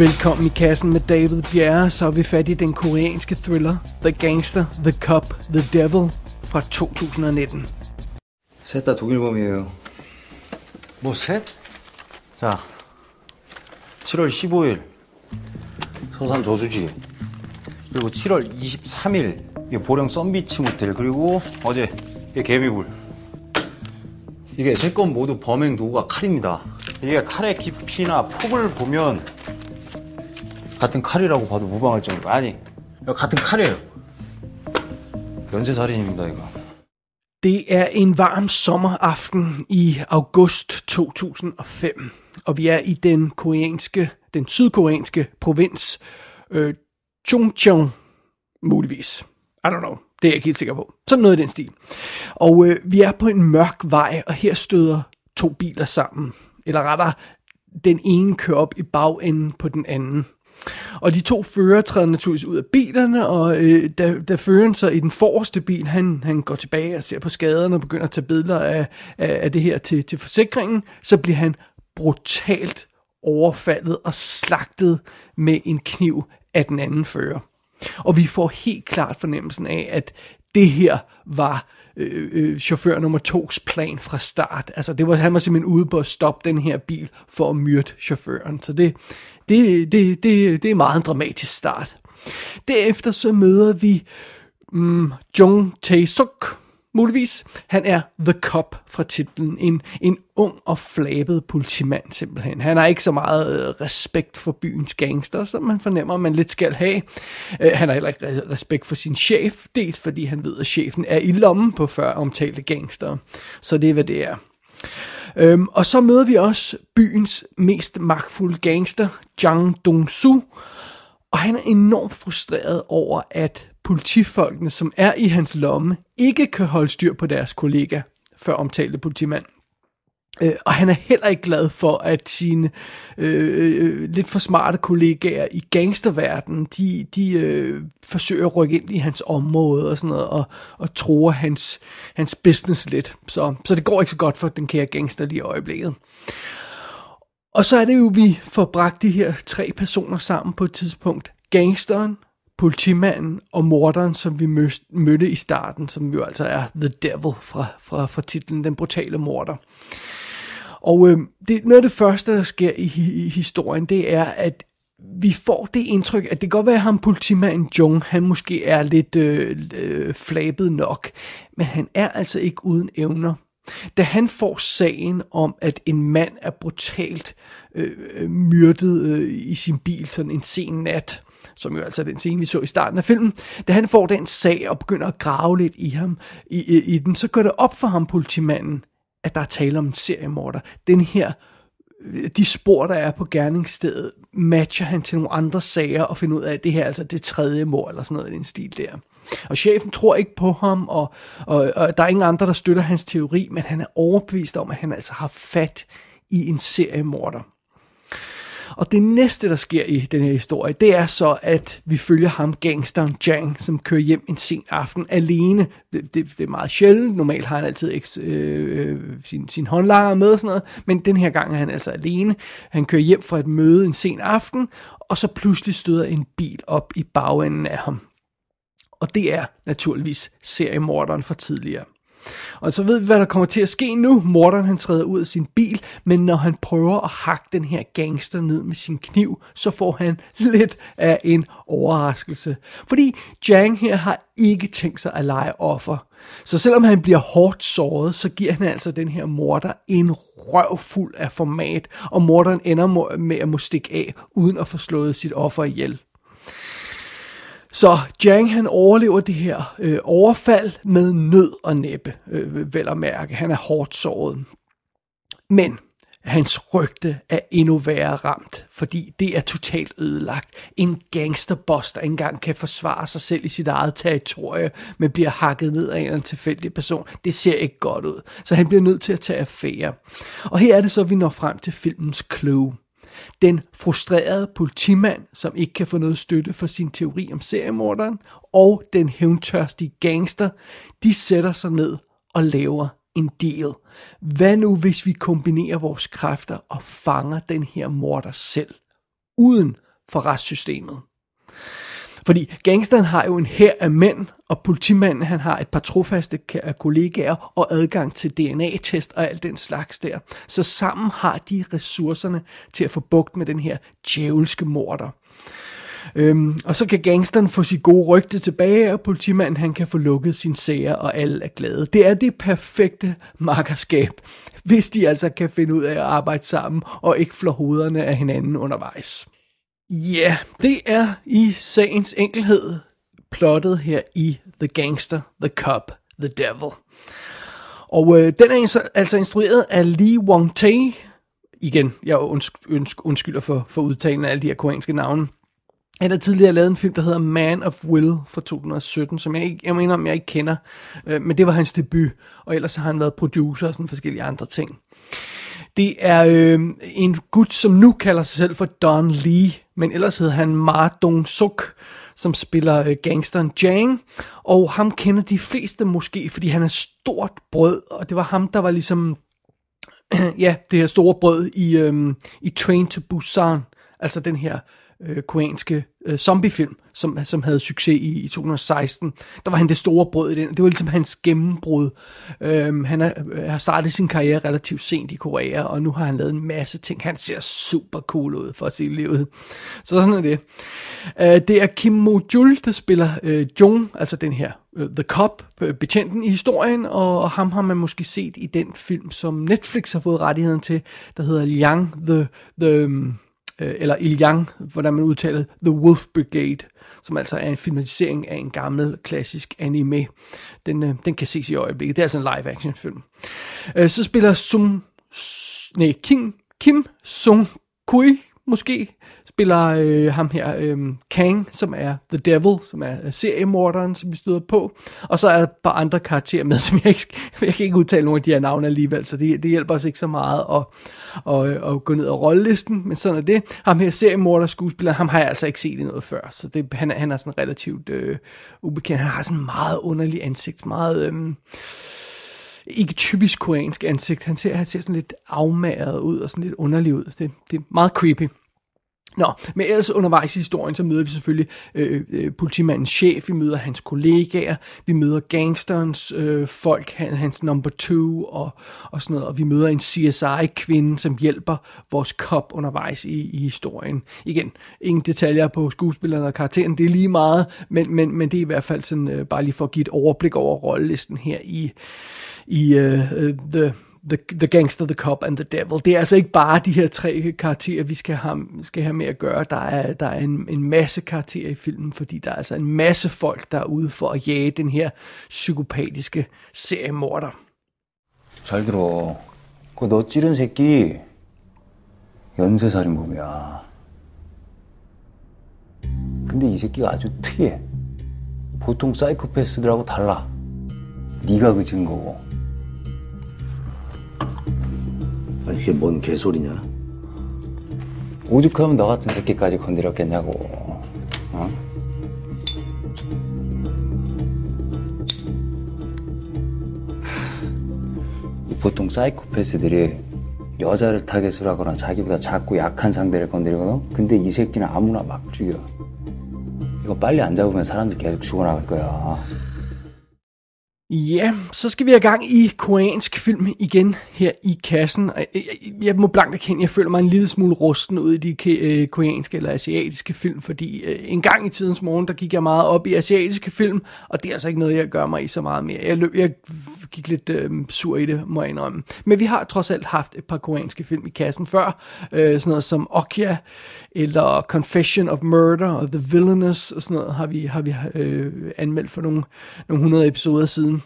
Velkommen i kassen med David Bjerre, så er vi fat i den koreanske thriller The Gangster, The Cop, The Devil fra 2019. 셋 다 독일범이에요. 뭐 셋? 자, 7월 15일 서산 저수지 그리고 7월 23일 이게 보령 썬비치 모텔 그리고 어제 이게 개미굴 이게 세 건 모두 범행 도구가 칼입니다. 이게 칼의 깊이나 폭을 보면 같은 칼이라고 봐도 무방할 정도 아니 이거 같은 칼이에요. 연쇄살인입니다 이거. Det er en varm sommeraften i august 2005, og vi er i den koreanske, den sydkoreanske provins øh, Chungcheong, muligvis. I don't know. Det er jeg ikke helt sikker på. Sådan noget i den stil. Og øh, vi er på en mørk vej, og her støder to biler sammen. Eller rettere, den ene kører op i bagenden på den anden. Og de to fører træder naturligvis ud af bilerne, og øh, da, da føreren så i den forreste bil, han, han går tilbage og ser på skaderne og begynder at tage billeder af, af, af det her til, til forsikringen, så bliver han brutalt overfaldet og slagtet med en kniv af den anden fører. Og vi får helt klart fornemmelsen af, at det her var øh, øh, chauffør nummer tos plan fra start. Altså det var, han var simpelthen ude på at stoppe den her bil for at myrde chaufføren. Så det, det, det, det, det er meget en dramatisk start. Derefter så møder vi mm, Jung Tae-suk, muligvis. Han er The Cop fra titlen. En, en ung og flabet politimand simpelthen. Han har ikke så meget øh, respekt for byens gangster, som man fornemmer, man lidt skal have. Øh, han har heller ikke respekt for sin chef, dels fordi han ved, at chefen er i lommen på før omtalte gangster. Så det er, hvad det er. Øhm, og så møder vi også byens mest magtfulde gangster, Jang Dong-su. Og han er enormt frustreret over, at politifolkene, som er i hans lomme, ikke kan holde styr på deres kollega, før omtalte politimand. Øh, og han er heller ikke glad for, at sine øh, øh, øh, lidt for smarte kollegaer i gangsterverdenen, de, de øh, forsøger at rykke ind i hans område og sådan noget, og, og tror hans, hans business lidt. Så, så det går ikke så godt for den kære gangster lige i øjeblikket. Og så er det jo, vi får bragt de her tre personer sammen på et tidspunkt. Gangsteren, politimanden og morderen, som vi mødte i starten, som jo altså er The Devil fra, fra, fra titlen Den Brutale Morder. Og øh, det, noget af det første, der sker i, i historien, det er, at vi får det indtryk, at det kan godt være, at ham politimanden Jung, han måske er lidt øh, øh, flabet nok, men han er altså ikke uden evner. Da han får sagen om, at en mand er brutalt øh, øh, myrdet øh, i sin bil sådan en sen nat, som jo altså er den scene, vi så i starten af filmen, da han får den sag og begynder at grave lidt i ham, i, i, i den, så går det op for ham, politimanden, at der er tale om en seriemorder. Den her, de spor, der er på gerningsstedet, matcher han til nogle andre sager og finder ud af, at det her er altså det tredje mord, eller sådan noget i den stil der. Og chefen tror ikke på ham, og, og, og der er ingen andre, der støtter hans teori, men han er overbevist om, at han altså har fat i en seriemorder. Og det næste, der sker i den her historie, det er så, at vi følger ham, gangsteren Jang, som kører hjem en sen aften alene. Det, det, det er meget sjældent. Normalt har han altid eks, øh, øh, sin, sin håndlanger med og sådan noget. Men den her gang er han altså alene. Han kører hjem fra et møde en sen aften, og så pludselig støder en bil op i bagenden af ham. Og det er naturligvis seriemorderen for tidligere. Og så ved vi, hvad der kommer til at ske nu. Morderen han træder ud af sin bil, men når han prøver at hakke den her gangster ned med sin kniv, så får han lidt af en overraskelse. Fordi Jang her har ikke tænkt sig at lege offer. Så selvom han bliver hårdt såret, så giver han altså den her morder en røv fuld af format, og morderen ender med at må stikke af, uden at få slået sit offer ihjel. Så Jang han overlever det her øh, overfald med nød og næppe, øh, vel at mærke. Han er hårdt såret. Men hans rygte er endnu værre ramt, fordi det er totalt ødelagt. En gangsterboss, der ikke engang kan forsvare sig selv i sit eget territorie, men bliver hakket ned af en eller anden tilfældig person. Det ser ikke godt ud, så han bliver nødt til at tage affære. Og her er det så, vi når frem til filmens clue. Den frustrerede politimand, som ikke kan få noget støtte for sin teori om seriemorderen, og den hævntørstige gangster, de sætter sig ned og laver en deal. Hvad nu, hvis vi kombinerer vores kræfter og fanger den her morder selv, uden for retssystemet. Fordi gangsteren har jo en her af mænd, og politimanden han har et par trofaste kollegaer og adgang til DNA-test og alt den slags der. Så sammen har de ressourcerne til at få bugt med den her djævelske morder. Øhm, og så kan gangsteren få sit gode rygte tilbage, og politimanden han kan få lukket sin sager, og alle er glade. Det er det perfekte makkerskab, hvis de altså kan finde ud af at arbejde sammen, og ikke flå hovederne af hinanden undervejs. Ja, yeah, det er i sagens enkelhed plottet her i The Gangster, The Cop, The Devil. Og øh, den er altså instrueret af Lee Wong Tae. Igen, jeg undskylder for, for udtalen af alle de her koreanske navne. Han har tidligere lavet en film, der hedder Man of Will fra 2017, som jeg, ikke, jeg mener, om jeg ikke kender. Øh, men det var hans debut, og ellers har han været producer og sådan forskellige andre ting. Det er øh, en gut, som nu kalder sig selv for Don Lee, men ellers hedder han Ma Dong Suk, som spiller øh, gangsteren Jang, og ham kender de fleste måske, fordi han er stort brød, og det var ham, der var ligesom, ja, det her store brød i, øh, i Train to Busan, altså den her øh, koreanske øh, zombiefilm, som, som havde succes i, i 2016. Der var han det store brød i den. Det var ligesom hans gennembrud. Øhm, han er, øh, har startet sin karriere relativt sent i Korea, og nu har han lavet en masse ting. Han ser super cool ud for at se livet. Så sådan er det. Øh, det er Kim Mo-jul, der spiller øh, Jung, altså den her øh, The Cop, øh, betjenten i historien, og, og ham har man måske set i den film, som Netflix har fået rettigheden til, der hedder Yang the... the øhm, Øh, eller Il Yang, hvordan man udtaler The Wolf Brigade, som altså er en filmatisering af en gammel, klassisk anime. Den, øh, den kan ses i øjeblikket. Det er altså en live-action film. Øh, så spiller Sung, nej, Kim, Kim Sung Kui, måske, spiller øh, ham her, øh, Kang, som er The Devil, som er øh, seriemorderen, som vi støder på. Og så er der et par andre karakterer med, som jeg ikke, jeg kan ikke udtale nogle af de her navne alligevel, så det, det hjælper os ikke så meget at, at, øh, at gå ned ad rollelisten, men sådan er det. Ham her seriemorder skuespiller, ham har jeg altså ikke set i noget før, så det, han, han er sådan relativt øh, ubekendt. Han har sådan en meget underlig ansigt, meget... Øh, ikke typisk koreansk ansigt. Han ser, han ser sådan lidt afmagret ud og sådan lidt underlig ud. Det, det er meget creepy. Nå, men ellers undervejs i historien, så møder vi selvfølgelig øh, øh, politimandens chef, vi møder hans kollegaer, vi møder gangsterens øh, folk, hans number two og, og sådan noget, og vi møder en CSI-kvinde, som hjælper vores kop undervejs i, i historien. Igen, ingen detaljer på skuespillerne og karakteren, det er lige meget, men, men, men det er i hvert fald sådan, øh, bare lige for at give et overblik over rollelisten her i, i øh, øh The The, the Gangster, The Cop and The Devil. Det er altså ikke bare de her tre karakterer, vi skal have, skal have med at gøre. Der er, der er en, en masse karakterer i filmen, fordi der er altså en masse folk, der er ude for at jage den her psykopatiske seriemorder. 잘 들어. 그너 찌른 새끼 연쇄살인범이야. 근데 이 새끼가 아주 특이해. 보통 사이코패스들하고 달라. 네가 그진 거고. 아니, 이게 뭔 개소리냐? 오죽하면 너 같은 새끼까지 건드렸겠냐고. 어? 보통 사이코패스들이 여자를 타겟으로 하거나 자기보다 작고 약한 상대를 건드리거든. 근데 이 새끼는 아무나 막 죽여. 이거 빨리 안 잡으면 사람들 계속 죽어나갈 거야. Ja, så skal vi have gang i koreansk film igen her i kassen. Øh, øh, jeg, må blankt erkende, jeg føler mig en lille smule rusten ud i de øh, koreanske eller asiatiske film, fordi en gang i tidens morgen, der gik jeg meget op i asiatiske film, og det er altså ikke noget, jeg gør mig i så meget mere. Jeg, løb, jeg gik lidt øh, sur i det, må jeg indrømme. Men vi har trods alt haft et par koreanske film i kassen før, øh, sådan noget som Okja, eller Confession of Murder, og The Villainous, og sådan noget har vi, har vi øh, anmeldt for nogle, nogle hundrede episoder siden.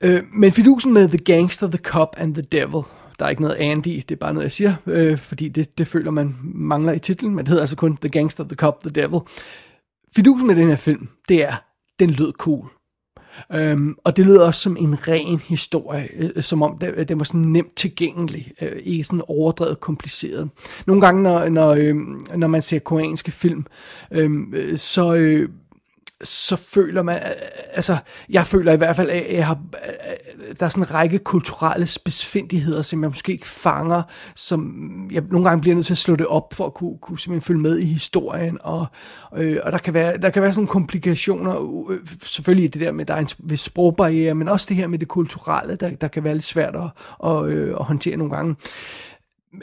Øh, men fidusen med The Gangster, The Cop and The Devil, der er ikke noget Andy, det er bare noget, jeg siger, øh, fordi det, det føler man mangler i titlen, men det hedder altså kun The Gangster, The Cop, The Devil. Fidusen med den her film, det er, den lød cool. Øhm, og det lyder også som en ren historie, øh, som om den, den var sådan nemt tilgængelig, øh, ikke sådan overdrevet kompliceret. Nogle gange, når, når, øh, når man ser koreanske film, øhm, øh, så... Øh, så føler man, øh, øh, altså, jeg føler i hvert fald, at jeg har, øh, der er sådan en række kulturelle spidsfindigheder, som jeg måske ikke fanger, som jeg nogle gange bliver nødt til at slå det op, for at kunne, kunne simpelthen følge med i historien, og, øh, og der kan være, der kan være sådan komplikationer, øh, selvfølgelig det der med, der er en vis sprogbarriere, men også det her med det kulturelle, der, der kan være lidt svært at, at, øh, at håndtere nogle gange.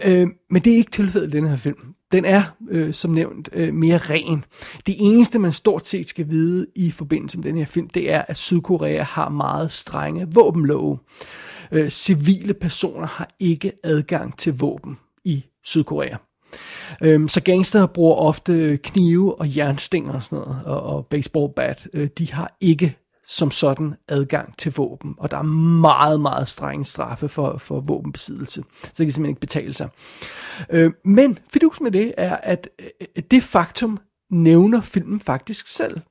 Øh, men det er ikke tilfældet i den her film. Den er, øh, som nævnt, øh, mere ren. Det eneste, man stort set skal vide i forbindelse med den her film, det er, at Sydkorea har meget strenge våbenlove. Øh, civile personer har ikke adgang til våben i Sydkorea. Øh, så gangster bruger ofte knive og jernstænger og sådan noget, og, og baseball bat. Øh, de har ikke som sådan adgang til våben, og der er meget, meget strenge straffe for, for våbenbesiddelse, så det kan simpelthen ikke betale sig. Øh, men fidus med det er, at øh, det faktum nævner filmen faktisk selv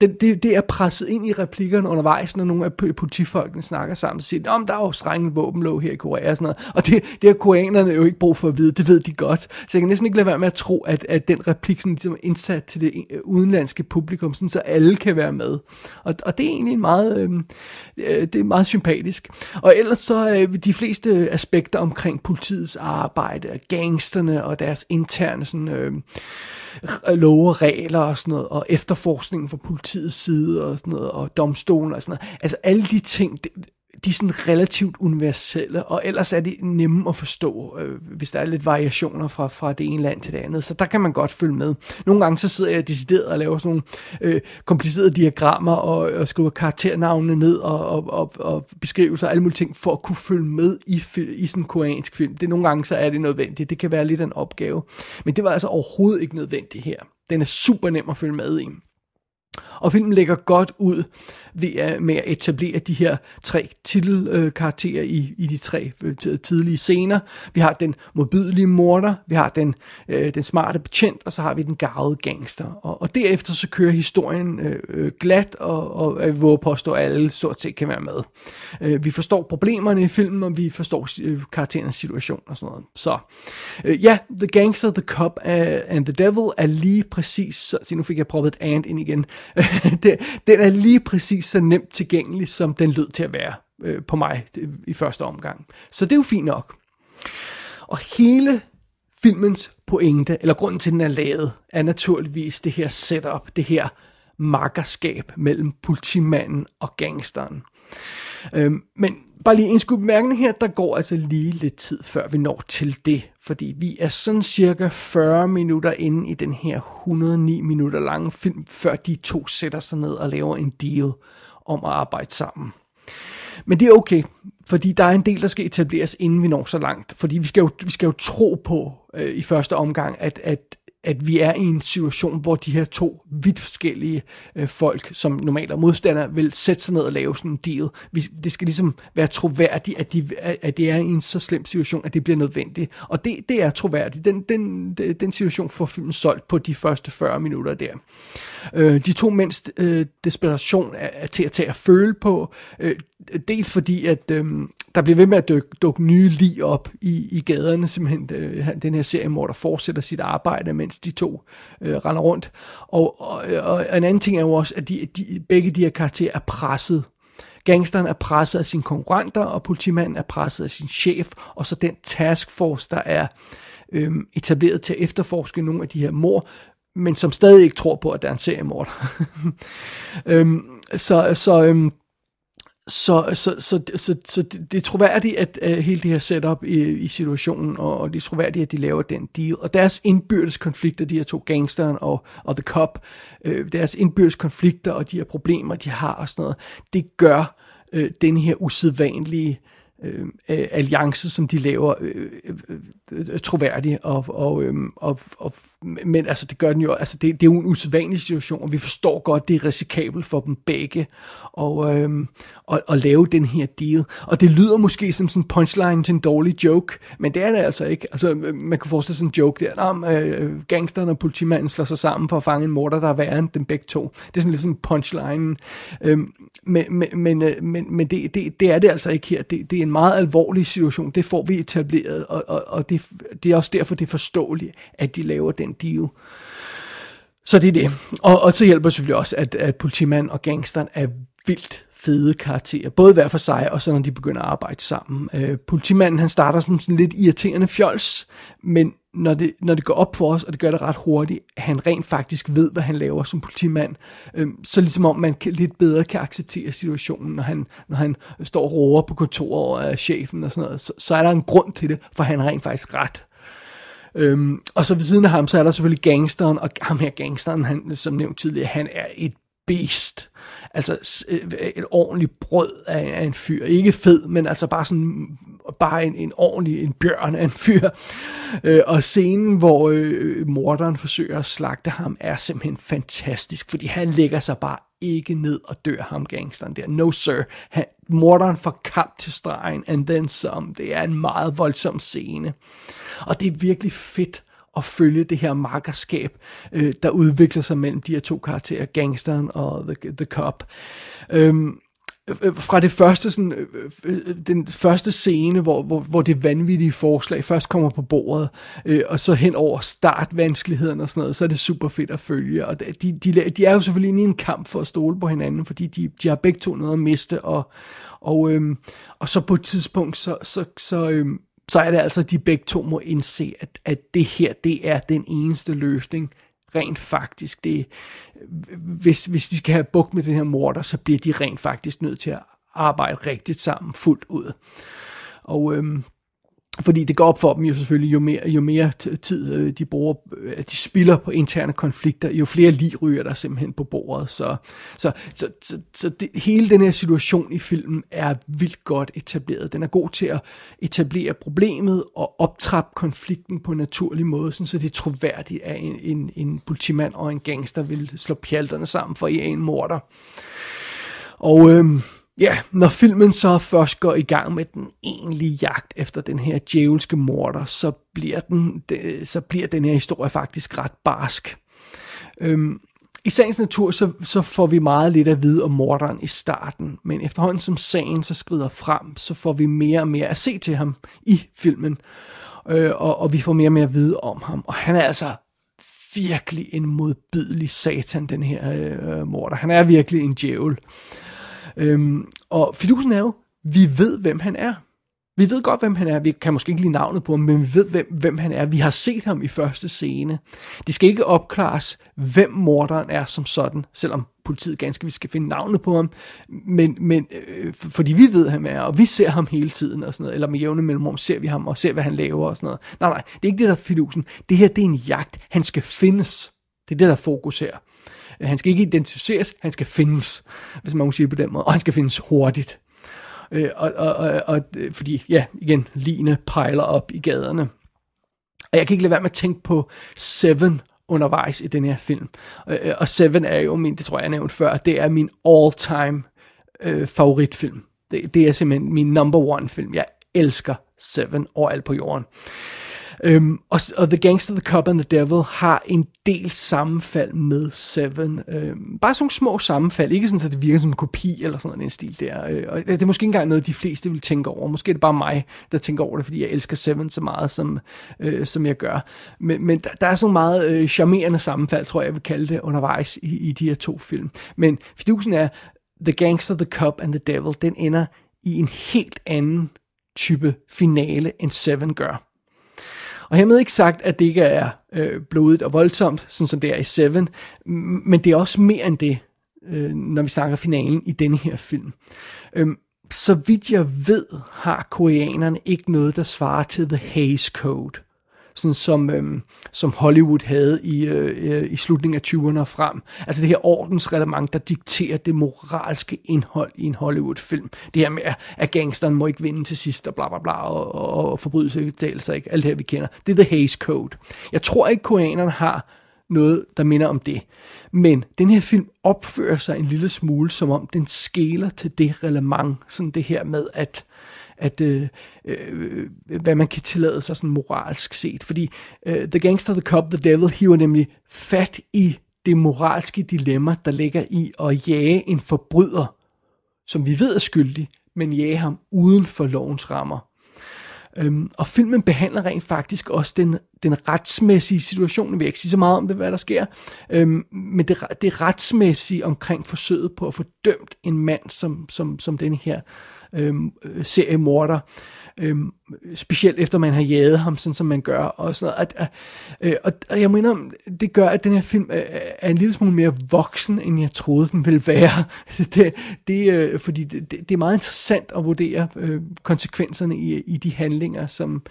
det, det, det er presset ind i replikkerne undervejs, når nogle af politifolkene snakker sammen og siger, om der er jo strenge våbenlov her i Korea og sådan noget. Og det, det har koreanerne jo ikke brug for at vide, det ved de godt. Så jeg kan næsten ikke lade være med at tro, at, at den replik sådan, ligesom er indsat til det øh, udenlandske publikum, sådan, så alle kan være med. Og, og det er egentlig meget, øh, øh, det er meget sympatisk. Og ellers så øh, de fleste aspekter omkring politiets arbejde, gangsterne og deres interne sådan, øh, Øh, love og regler og sådan noget, og efterforskningen fra politiets side og sådan noget, og domstolen og sådan noget. Altså alle de ting, det, de er sådan relativt universelle, og ellers er de nemme at forstå, øh, hvis der er lidt variationer fra, fra det ene land til det andet. Så der kan man godt følge med. Nogle gange så sidder jeg decideret og laver sådan nogle øh, komplicerede diagrammer og, og skriver karakternavnene ned og, og, og, og beskrivelser og alle mulige ting for at kunne følge med i, i sådan en koreansk film. Det nogle gange så er det nødvendigt. Det kan være lidt en opgave. Men det var altså overhovedet ikke nødvendigt her. Den er super nem at følge med i. Og filmen lægger godt ud ved, øh, med at etablere de her tre titelkarakterer i, i de tre øh, tidlige scener. Vi har den modbydelige morder, vi har den, øh, den smarte betjent, og så har vi den garvede gangster. Og, og derefter så kører historien øh, øh glat, og, og jeg våger påstå, at alle stort set kan være med. Øh, vi forstår problemerne i filmen, og vi forstår øh, karakterernes situation og sådan noget. Så øh, ja, The Gangster, The Cop uh, and The Devil er lige præcis, så se, nu fik jeg proppet et and ind igen, den er lige præcis så nemt tilgængelig, som den lød til at være øh, på mig øh, i første omgang. Så det er jo fint nok. Og hele filmens pointe, eller grunden til, at den er lavet, er naturligvis det her setup, det her makkerskab mellem politimanden og gangsteren. Øhm, men bare lige en skud bemærkning her, der går altså lige lidt tid, før vi når til det. Fordi vi er sådan cirka 40 minutter inde i den her 109 minutter lange film, før de to sætter sig ned og laver en deal om at arbejde sammen. Men det er okay, fordi der er en del, der skal etableres, inden vi når så langt. Fordi vi skal jo, vi skal jo tro på øh, i første omgang, at, at at vi er i en situation, hvor de her to vidt forskellige øh, folk, som normalt er modstandere, vil sætte sig ned og lave sådan en deal. Vi, det skal ligesom være troværdigt, at de, at de er i en så slem situation, at det bliver nødvendigt. Og det, det er troværdigt. Den, den, den situation får filmen solgt på de første 40 minutter der. Øh, de to mænds øh, desperation er, er til at tage at føle på. Øh, dels fordi, at øh, der bliver ved med at dukke, dukke nye lige op i, i gaderne, simpelthen øh, den her seriemorder der fortsætter sit arbejde, mens de to øh, render rundt. Og, og, og en anden ting er jo også, at de, de, begge de her karakterer er presset Gangsteren er presset af sine konkurrenter, og politimanden er presset af sin chef, og så den taskforce, der er øh, etableret til at efterforske nogle af de her mor, men som stadig ikke tror på, at der er en seriemorder. øhm, så så, øhm, så, så, så, så, så det er troværdigt, at uh, hele det her setup i, i situationen, og, og det er troværdigt, at de laver den deal. Og deres indbyrdes konflikter, de her to gangsteren og, og The Cop, øh, deres indbyrdes konflikter og de her problemer, de har og sådan noget, det gør øh, den her usædvanlige øh, øh, øh alliance, som de laver, øh, øh, øh troværdig. Og, og, øh, og, og, men altså, det gør den jo, altså, det, det er jo en usædvanlig situation, og vi forstår godt, det er risikabelt for dem begge og, øh, og, og lave den her deal. Og det lyder måske som sådan en punchline til en dårlig joke, men det er det altså ikke. Altså, man kan forestille sådan en joke der, om øh, gangsteren og politimanden slår sig sammen for at fange en morder, der er værre end dem begge to. Det er sådan lidt sådan punchline. Øh, men men, men, øh, men, men det, det, det er det altså ikke her. Det, det er en meget alvorlig situation. Det får vi etableret, og, og, og det, det er også derfor, det er forståeligt, at de laver den deal. Så det er det. Og, og så hjælper selvfølgelig også, at, at politimand og gangsteren er vildt fede karakterer, både hver for sig, og så når de begynder at arbejde sammen. Øh, politimanden, han starter som sådan lidt irriterende fjols, men når det, når det går op for os, og det gør det ret hurtigt, at han rent faktisk ved, hvad han laver som politimand, øh, så ligesom om man kan, lidt bedre kan acceptere situationen, når han, når han står og roer på kontoret af øh, chefen og sådan noget, så, så er der en grund til det, for han er rent faktisk ret. Øhm, og så ved siden af ham, så er der selvfølgelig gangsteren, og ham her gangsteren, han, som nævnt tidligere, han er et beast. Altså øh, et ordentligt brød af, af en fyr. Ikke fed, men altså bare sådan bare en, en ordentlig en bjørn af en fyr. Øh, og scenen, hvor øh, morderen forsøger at slagte ham, er simpelthen fantastisk, fordi han lægger sig bare ikke ned og dør ham gangsteren der. No sir. Han, morderen får kamp til stregen, and then some. Det er en meget voldsom scene. Og det er virkelig fedt at følge det her markerskab, øh, der udvikler sig mellem de her to karakterer, gangsteren og the, the cop. Øhm, øh, fra det første sådan, øh, øh, den første scene, hvor, hvor, hvor det vanvittige forslag først kommer på bordet, øh, og så hen over startvanskeligheden og sådan noget, så er det super fedt at følge. Og de, de, de er jo selvfølgelig inde i en kamp for at stole på hinanden, fordi de, de har begge to noget at miste, og, og, øhm, og så på et tidspunkt, så, så, så, øhm, så er det altså, at de begge to må indse, at, at det her, det er den eneste løsning, rent faktisk. Det, hvis, hvis de skal have bukt med den her morter, så bliver de rent faktisk nødt til at arbejde rigtigt sammen fuldt ud. Og øhm, fordi det går op for dem jo selvfølgelig, jo mere, jo mere tid øh, de bruger, øh, de spiller på interne konflikter, jo flere lig ryger der simpelthen på bordet. Så, så, så, så, så det, hele den her situation i filmen er vildt godt etableret. Den er god til at etablere problemet og optrappe konflikten på en naturlig måde, så det er troværdigt, at en, en, en politimand og en gangster vil slå pjalterne sammen for en morder. Og øhm, Ja, når filmen så først går i gang med den egentlige jagt efter den her djævelske morder, så bliver, den, det, så bliver den her historie faktisk ret barsk. Øhm, I sagens natur, så, så får vi meget lidt at vide om morderen i starten, men efterhånden som sagen så skrider frem, så får vi mere og mere at se til ham i filmen, øh, og, og vi får mere og mere at vide om ham. Og han er altså virkelig en modbydelig satan, den her øh, morder. Han er virkelig en djævel. Øhm, og fidusen er jo, vi ved, hvem han er. Vi ved godt, hvem han er. Vi kan måske ikke lide navnet på ham, men vi ved, hvem, hvem han er. Vi har set ham i første scene. Det skal ikke opklares, hvem morderen er som sådan, selvom politiet ganske vi skal finde navnet på ham, men, men øh, fordi vi ved, hvem han er, og vi ser ham hele tiden, og sådan noget, eller med jævne mellemrum ser vi ham, og ser, hvad han laver, og sådan noget. Nej, nej, det er ikke det, der er fidusen. Det her, det er en jagt. Han skal findes. Det er det, der er fokus her. Han skal ikke identificeres, han skal findes, hvis man må sige det på den måde, og han skal findes hurtigt. Øh, og, og, og, og, øh, fordi, ja, igen, line pejler op i gaderne. Og jeg kan ikke lade være med at tænke på Seven undervejs i den her film. Øh, øh og Seven er jo min, det tror jeg, jeg nævnte før, det er min all-time øh, favoritfilm. Det, det er simpelthen min number one film. Jeg elsker Seven overalt på jorden. Øhm, og, og The Gangster, The Cop and the Devil har en del sammenfald med Seven. Øhm, bare sådan nogle små sammenfald, ikke sådan, at det virker som en kopi eller sådan en stil der. Øh, og det er måske ikke engang noget, de fleste vil tænke over. Måske er det bare mig, der tænker over det, fordi jeg elsker Seven så meget, som, øh, som jeg gør. Men, men der, der er sådan meget øh, charmerende sammenfald, tror jeg, jeg vil kalde det, undervejs i, i de her to film. Men fidusen er, The Gangster, The Cop and the Devil, den ender i en helt anden type finale, end Seven gør. Og hermed ikke sagt, at det ikke er øh, blodigt og voldsomt, sådan som det er i Seven, men det er også mere end det, øh, når vi snakker finalen i denne her film. Øhm, så vidt jeg ved, har koreanerne ikke noget, der svarer til The Hays Code sådan som, øhm, som Hollywood havde i, øh, øh i slutningen af 20'erne og frem. Altså det her ordensreglement, der dikterer det moralske indhold i en Hollywood-film. Det her med, at gangsteren må ikke vinde til sidst, og bla bla bla, og, og, og forbrydelse ikke sig ikke. Alt det her, vi kender. Det er The Hays Code. Jeg tror ikke, koreanerne har noget, der minder om det. Men den her film opfører sig en lille smule, som om den skæler til det relevant. Sådan det her med, at at øh, øh, hvad man kan tillade sig sådan moralsk set. Fordi øh, The Gangster, The Cop, The Devil hiver nemlig fat i det moralske dilemma, der ligger i at jage en forbryder, som vi ved er skyldig, men jage ham uden for lovens rammer. Øhm, og filmen behandler rent faktisk også den, den retsmæssige situation. Jeg vil ikke sige så meget om det, hvad der sker. Øhm, men det, det retsmæssige omkring forsøget på at få dømt en mand som, som, som den her øhm, øh, seriemorder. Øhm, specielt efter man har jaget ham, sådan som man gør, og sådan noget. At, at, øh, og, og jeg mener, det gør, at den her film er, er en lille smule mere voksen, end jeg troede, den ville være. det, det, øh, fordi det, det er meget interessant at vurdere øh, konsekvenserne i, i de handlinger, som,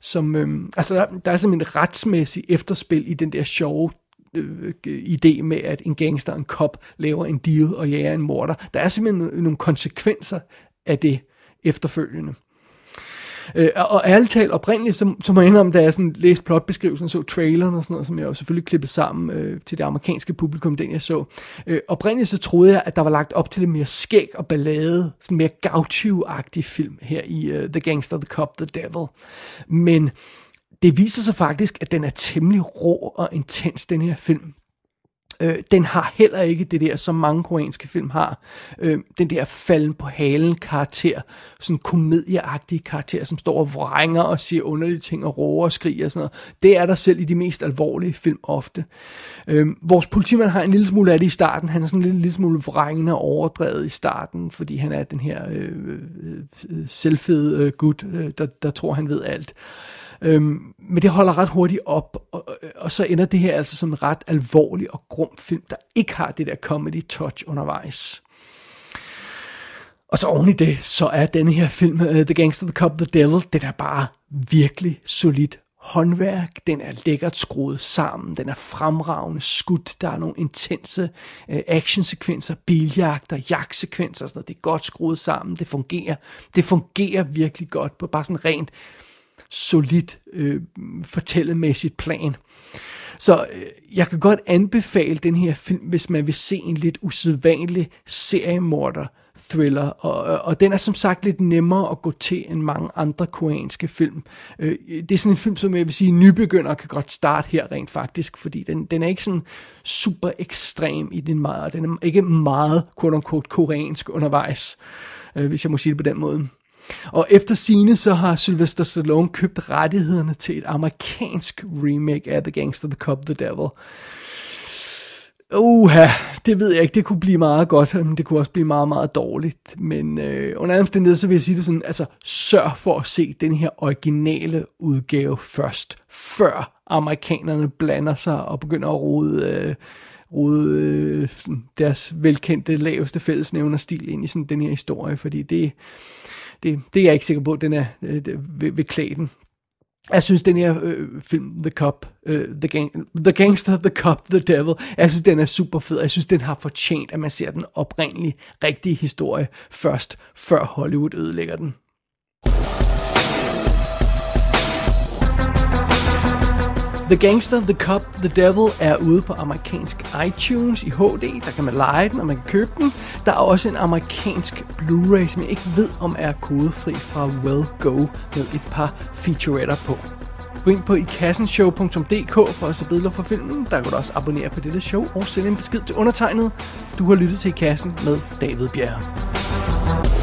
som øh, altså der, der er simpelthen et retsmæssigt efterspil i den der sjove øh, idé med, at en gangster og en cop laver en deal og jager en morder. Der er simpelthen nogle konsekvenser af det efterfølgende. Øh, og ærligt talt, oprindeligt, så, så må jeg indrømme, da jeg sådan læste plotbeskrivelsen, så traileren og sådan noget, som jeg jo selvfølgelig klippet sammen øh, til det amerikanske publikum, den jeg så. Øh, oprindeligt så troede jeg, at der var lagt op til en mere skæg og ballade, sådan mere gaucho-agtig film her i uh, The Gangster, The Cop, The Devil. Men det viser sig faktisk, at den er temmelig rå og intens, den her film. Øh, den har heller ikke det der, som mange koreanske film har. Øh, den der falden på halen karakter. Sådan komedieagtige karakter, som står og vrænger og siger underlige ting og råber og skriger og sådan noget. Det er der selv i de mest alvorlige film ofte. Øh, vores politimand har en lille smule af det i starten. Han er sådan en lille, lille smule vrængende og overdrevet i starten, fordi han er den her øh, øh, selvfede øh, gut, øh, der, der tror, han ved alt. Øhm, men det holder ret hurtigt op, og, og så ender det her altså som en ret alvorlig og grum film, der ikke har det der comedy touch undervejs. Og så oven i det, så er denne her film, uh, The Gangster, The Cop, The Devil, den er bare virkelig solidt håndværk, den er lækkert skruet sammen, den er fremragende skudt, der er nogle intense uh, actionsekvenser, biljagter, jagtsekvenser og sådan noget, det er godt skruet sammen, det fungerer, det fungerer virkelig godt på bare sådan rent solidt øh, fortællemæssigt plan. Så øh, jeg kan godt anbefale den her film, hvis man vil se en lidt usædvanlig seriemorder thriller, og, øh, og den er som sagt lidt nemmere at gå til end mange andre koreanske film. Øh, det er sådan en film, som jeg vil sige, nybegynder kan godt starte her rent faktisk, fordi den, den er ikke sådan super ekstrem i den meget, den er ikke meget, quote unquote, koreansk undervejs, øh, hvis jeg må sige det på den måde. Og efter sine så har Sylvester Stallone købt rettighederne til et amerikansk remake af The Gangster, The Cop, The Devil. Uha, det ved jeg ikke. Det kunne blive meget godt, men det kunne også blive meget, meget dårligt. Men øh, under omstændighed, så vil jeg sige det sådan, altså sørg for at se den her originale udgave først, før amerikanerne blander sig og begynder at rode, øh, rode øh, sådan deres velkendte laveste fællesnævner stil ind i sådan den her historie, fordi det, det, det er jeg ikke sikker på, den er øh, ved, ved klæden. Jeg synes, den her øh, film, The Cop, øh, The, Gang, The Gangster, The Cop, The Devil, jeg synes, den er super fed. Jeg synes, den har fortjent, at man ser den oprindelige, rigtige historie først, før Hollywood ødelægger den. The Gangster, The Cop, The Devil er ude på amerikansk iTunes i HD. Der kan man lege den, og man kan købe den. Der er også en amerikansk Blu-ray, som jeg ikke ved om er kodefri fra Well Go med et par featuretter på. Gå ind på ikassenshow.dk for at se billeder fra filmen. Der kan du også abonnere på dette show og sende en besked til undertegnet. Du har lyttet til I Kassen med David Bjerg.